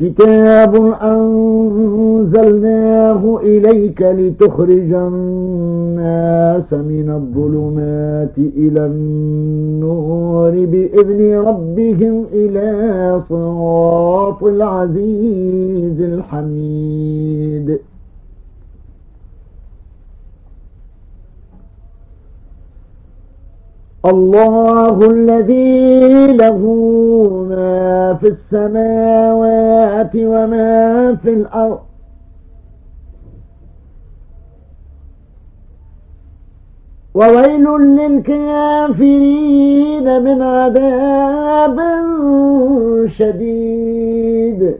كتاب أنزلناه إليك لتخرج الناس من الظلمات إلى النور بإذن ربهم إلى صراط العزيز الحميد. الله الذي له ما في السماوات وما في الأرض. وويل للكافرين من عذاب شديد.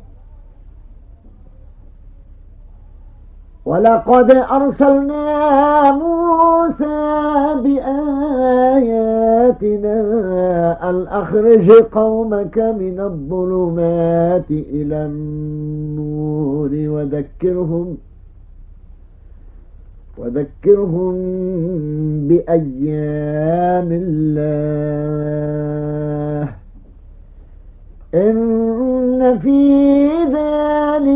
ولقد أرسلنا موسى بآياتنا أن أخرج قومك من الظلمات إلى النور وذكرهم وذكرهم بأيام الله إن في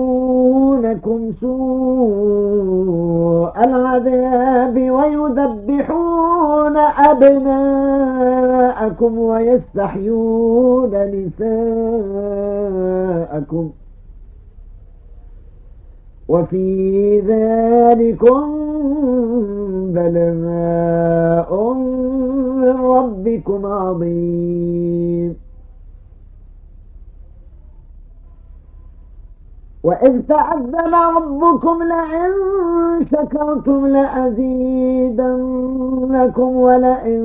يسومونكم سوء العذاب ويذبحون أبناءكم ويستحيون نساءكم وفي ذلكم بلاء من ربكم عظيم وإذ تأذن ربكم لئن شكرتم لأزيدنكم ولئن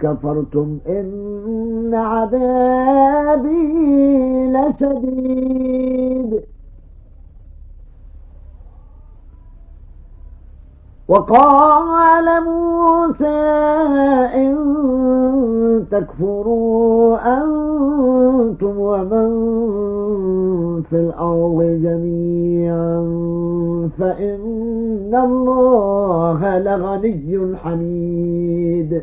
كفرتم إن عذابي لشديد. وقال موسى إن تكفروا أنتم ومن في الأرض جميعا فإن الله لغني حميد.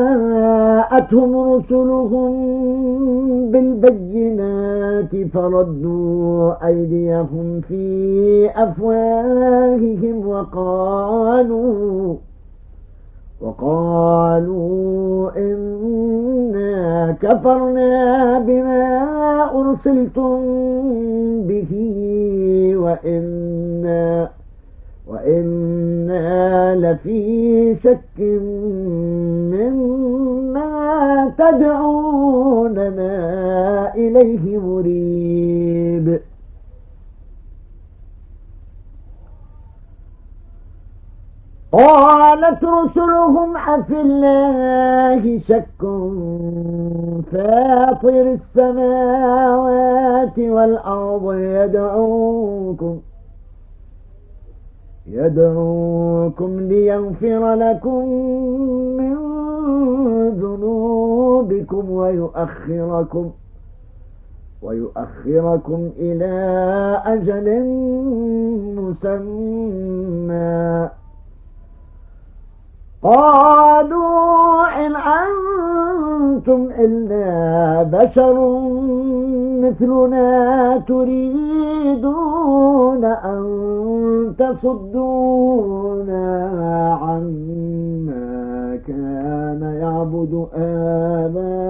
جاءتهم رسلهم بالبينات فردوا أيديهم في أفواههم وقالوا وقالوا إنا كفرنا بما أرسلتم به وإنا وإنا لفي شك مما تدعوننا إليه مريب. قالت رسلهم أفي الله شك فاطر السماوات والأرض يدعوكم يدعوكم ليغفر لكم من ذنوبكم ويؤخركم ويؤخركم إلى أجل مسمى. قالوا أنتم إلا بشر مثلنا تريدون أن تصدونا عما كان يعبد آباؤنا.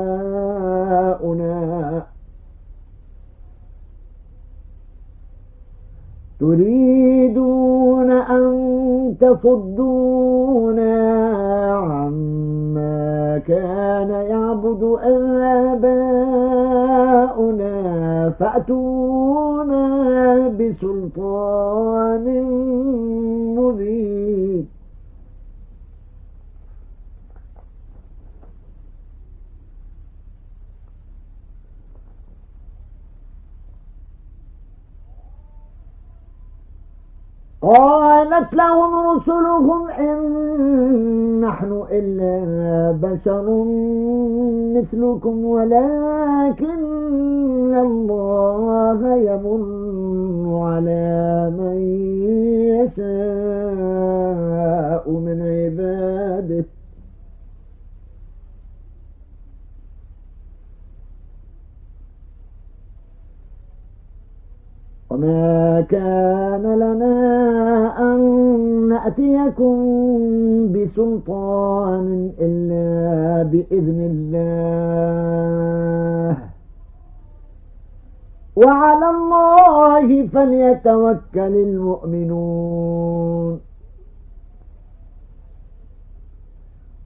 تريدون أن تصدونا عما كان يعبد آباؤنا فأتونا بسلطان مبين قالت لهم رسلهم إن نحن إلا بشر مثلكم ولكن الله يمن على من يشاء من عباده. وما كان لنا أن نأتيكم بسلطان إلا بإذن الله. وعلى الله فليتوكل المؤمنون.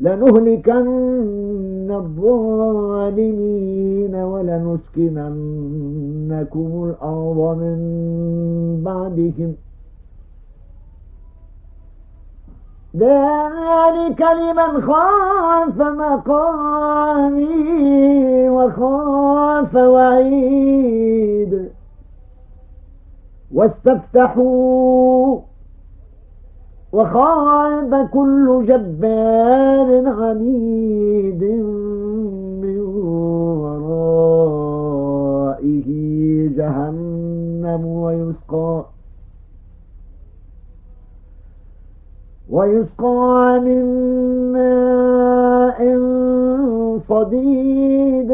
لنهلكن الظالمين ولنسكننكم الأرض من بعدهم. ذلك لمن خاف مقامي وخاف وعيد. واستفتحوا وخاب كل جبار عنيد من ورائه جهنم ويسقى ويسقى من ماء صديد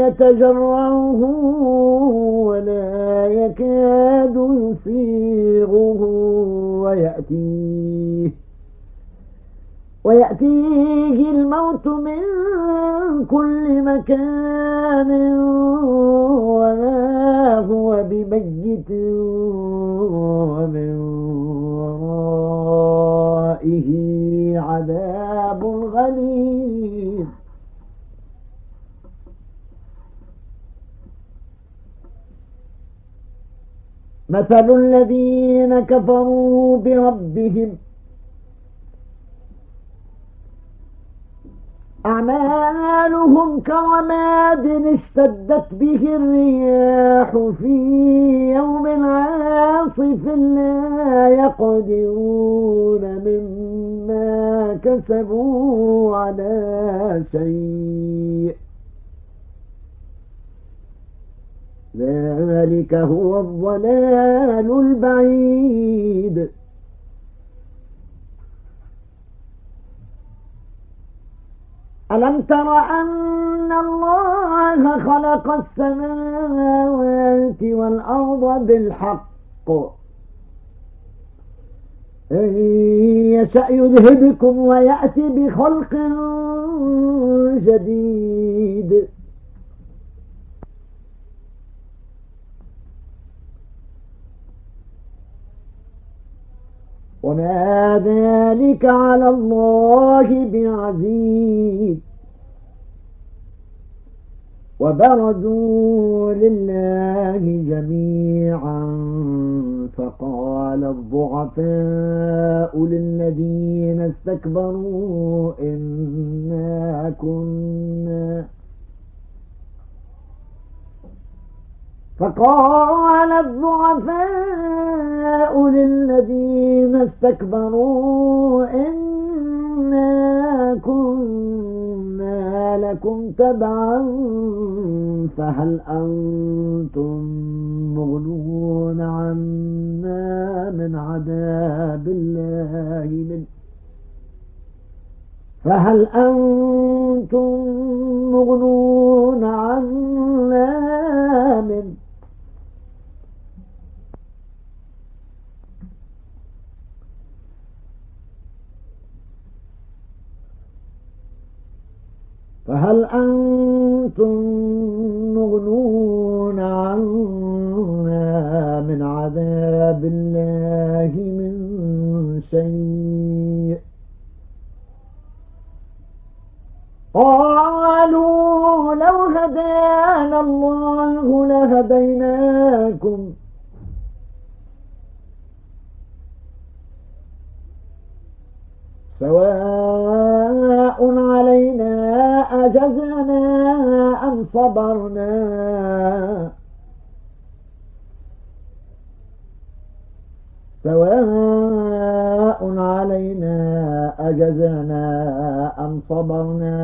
يتجرعه ولا يكاد يسيغه. ويأتيه. ويأتيه الموت من كل مكان وما هو بميت ومن ورائه عذاب غليظ. مثل الذين كفروا بربهم. أعمالهم كرماد اشتدت به الرياح في يوم عاصف لا يقدرون مما كسبوا على شيء. ذلك هو الضلال البعيد. ألم تر أن الله خلق السماوات والأرض بالحق؟ إن يشأ يذهبكم ويأتي بخلق جديد. وما ذلك على الله بعزيز. وبرزوا لله جميعا فقال الضعفاء للذين استكبروا إنا كنا فقال الضعفاء للذين استكبروا إنا كنا لكم تبعا فهل أنتم مغنون عنا من عذاب الله من فهل أنتم مغنون عنا من فهل أنتم مغنون عنا من عذاب الله من شيء؟ قالوا لو هدانا الله لهديناكم. سواء علينا أجزنا أم صبرنا؟ سواء علينا أجزنا أم صبرنا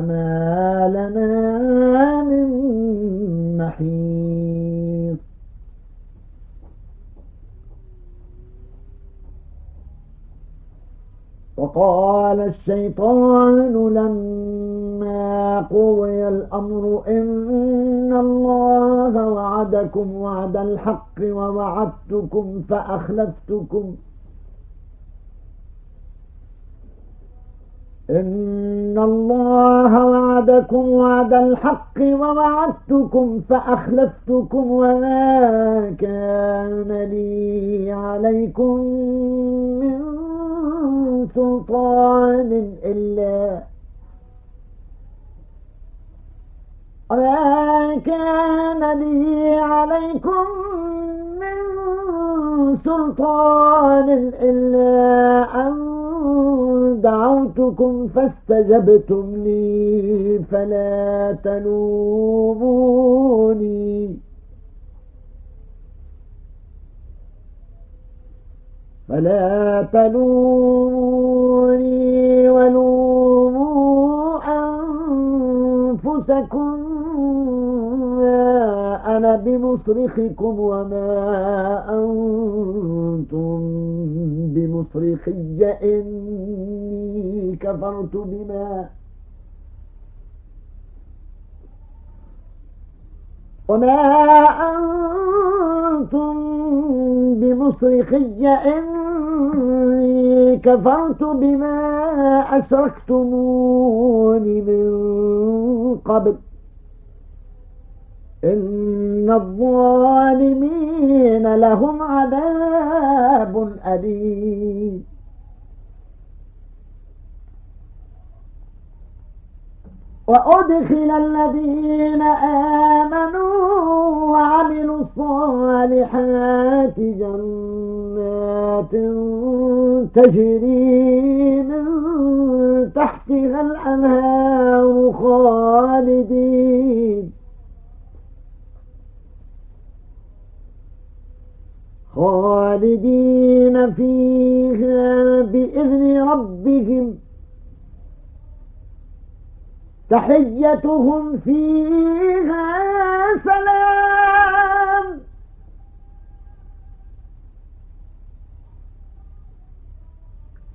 ما لنا من محيط. وقال الشيطان لما قضي الأمر إن الله وعدكم وعد الحق ووعدتكم فأخلفتكم إن الله وعدكم وعد الحق ووعدتكم فأخلفتكم وما كان لي عليكم من سلطان إلا وما كان لي عليكم من سلطان إلا دعوتكم فاستجبتم لي فلا تلوموني فلا تلوموني ولوموا أنفسكم أنا بمصرخكم وما أنتم بمصرخي إني كفرت بما وما أنتم بمصرخي إني كفرت بما أشركتمون من قبل إن الظالمين لهم عذاب أليم. وأدخل الذين آمنوا وعملوا الصالحات جنات تجري من تحتها الأنهار خالدين. خالدين فيها بإذن ربهم. تحيتهم فيها سلام.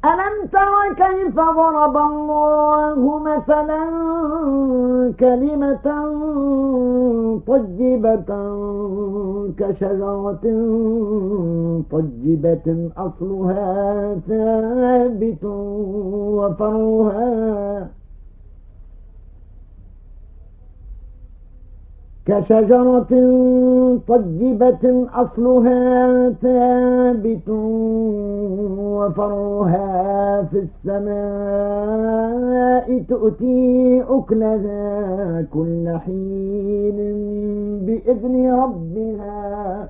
ألم تر كيف ضرب الله مثلا كلمة طيبة كشجرة طيبة أصلها ثابت وفرها كشجرة طيبة أصلها ثابت وفرها في السماء تؤتي أكلها كل حين بإذن ربها.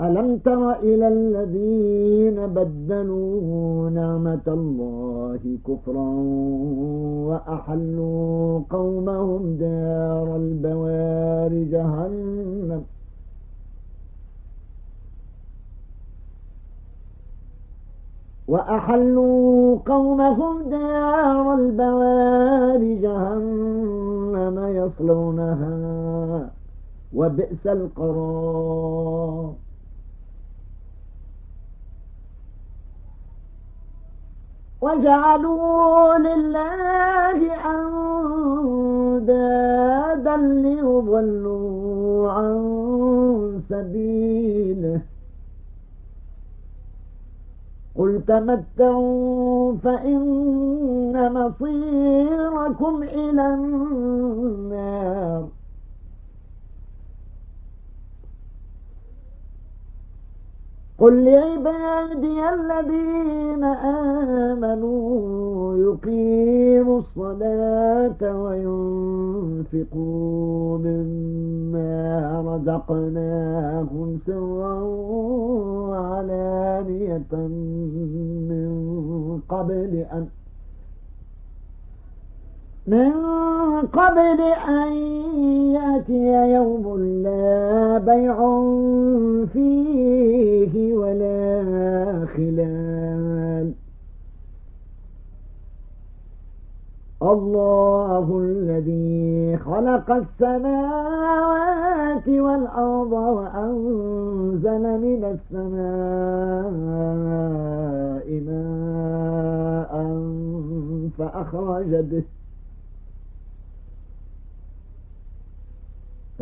ألم تر إلى الذين بدلوا نعمة الله كفرا وأحلوا قومهم دار البوار جهنم؟ وأحلوا قومهم دار البوار جهنم يصلونها وبئس القرار. وجعلوا لله أندادا ليضلوا عن سبيله. قل تمتعوا فإن مصيركم إلى النار. قل لعبادي الذين آمنوا يقيموا الصلاة وينفقوا مما رزقناهم سرا وعلانية من قبل أن من قبل أن يأتي يوم لا بيع فيه ولا خلال. الله الذي خلق السماوات والأرض وأنزل من السماء ماء فأخرج به.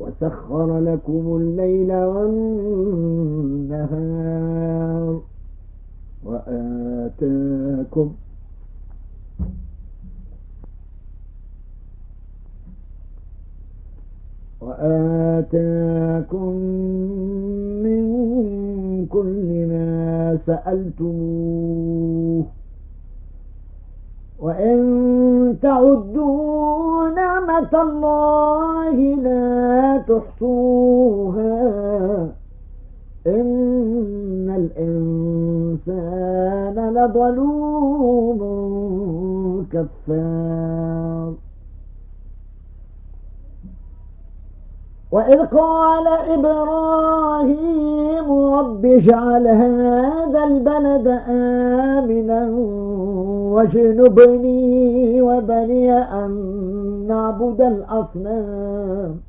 وسخر لكم الليل والنهار وآتاكم وآتاكم من كل ما سألتموه وإن تعدوا نعمة الله لا تحصوها. إن الإنسان لظلوم كفار. وإذ قال إبراهيم رب اجعل هذا البلد آمنا واجنبني وبني أن نعبد الأصنام.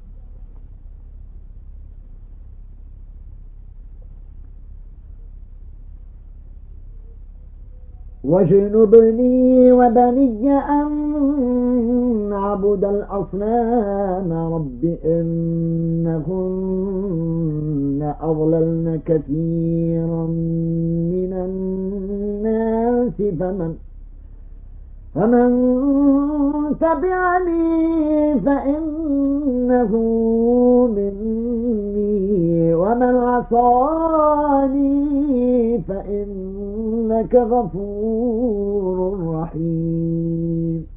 واجنبني وبني أن نعبد الأصنام رب إنهن أضللن كثيرا من الناس فمن فمن تبعني فإنه مني ومن عصاني فإنك غفور رحيم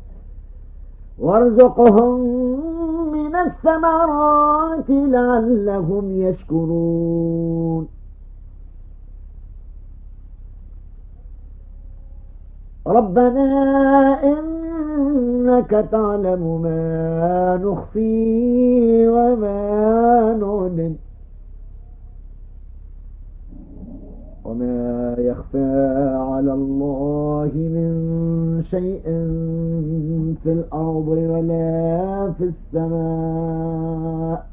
وارزقهم من الثمرات لعلهم يشكرون. ربنا إنك تعلم ما نخفي وما نعلن. وما يخفى على الله من شيء في الأرض ولا في السماء.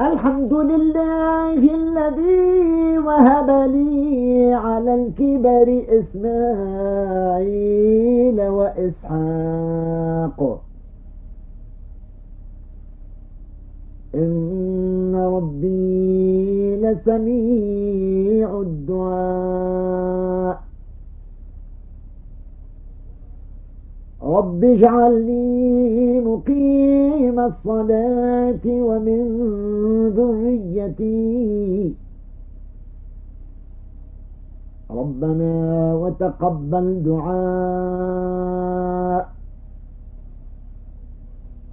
الحمد لله الذي وهب لي على الكبر إسماعيل وإسحاق إن ربي لسميع الدعاء. رب اجعلني مقيم الصلاة ومن ذريتي. ربنا وتقبل دعاء.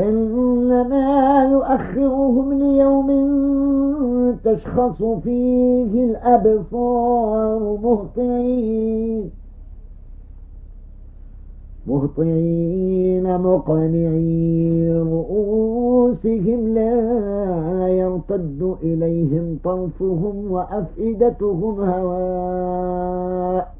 إنما يؤخرهم ليوم تشخص فيه الأبصار مهطعين. مهطعين مقنعي رؤوسهم لا يرتد إليهم طرفهم وأفئدتهم هواء.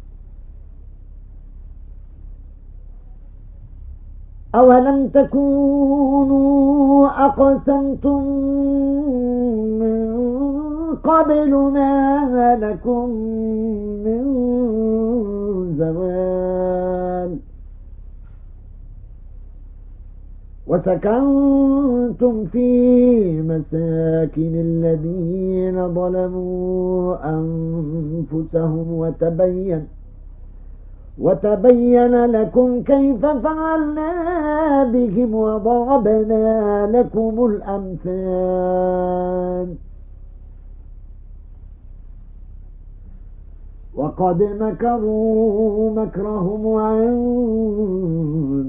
أولم تكونوا أقسمتم من قبل ما لكم من زوال وسكنتم في مساكن الذين ظلموا أنفسهم وتبين وتبين لكم كيف فعلنا بهم وضربنا لكم الأمثال. وقد مكروا مكرهم وعند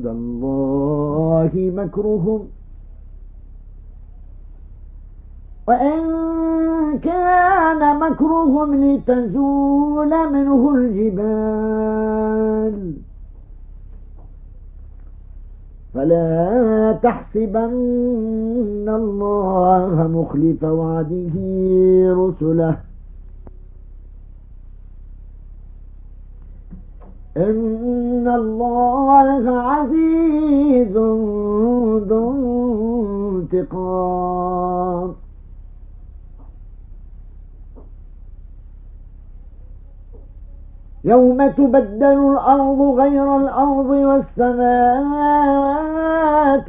الله مكرهم. وإن كان مكرهم لتزول منه الجبال. فلا تحسبن الله مخلف وعده رسله. إن الله عزيز ذو انتقام. يوم تبدل الأرض غير الأرض والسماوات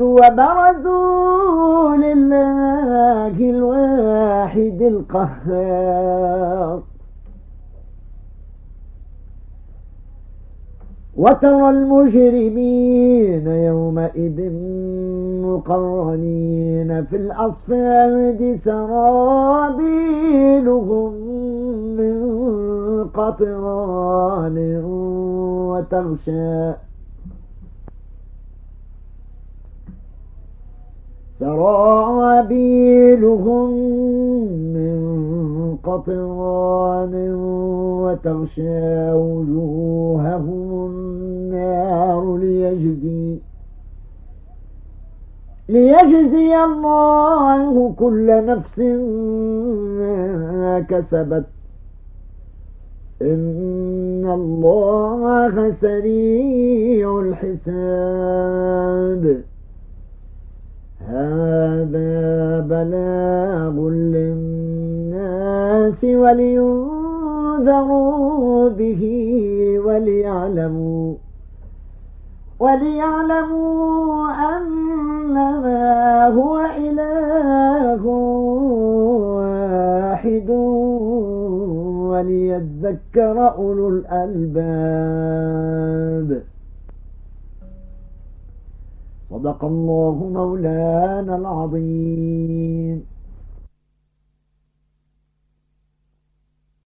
وبرزوا لله الواحد القهار. وترى المجرمين يومئذ مقرنين في الأصفاد سرابيلهم من قطران وتغشى سرابيلهم من قطران وتغشى وجوههم النار ليجزي ليجزي الله كل نفس ما كسبت. إن الله سريع الحساب. هذا بلاغ للناس ولينذروا به وليعلموا وليعلموا أنما هو إله واحد. وليذكر أولو الألباب. صدق الله مولانا العظيم.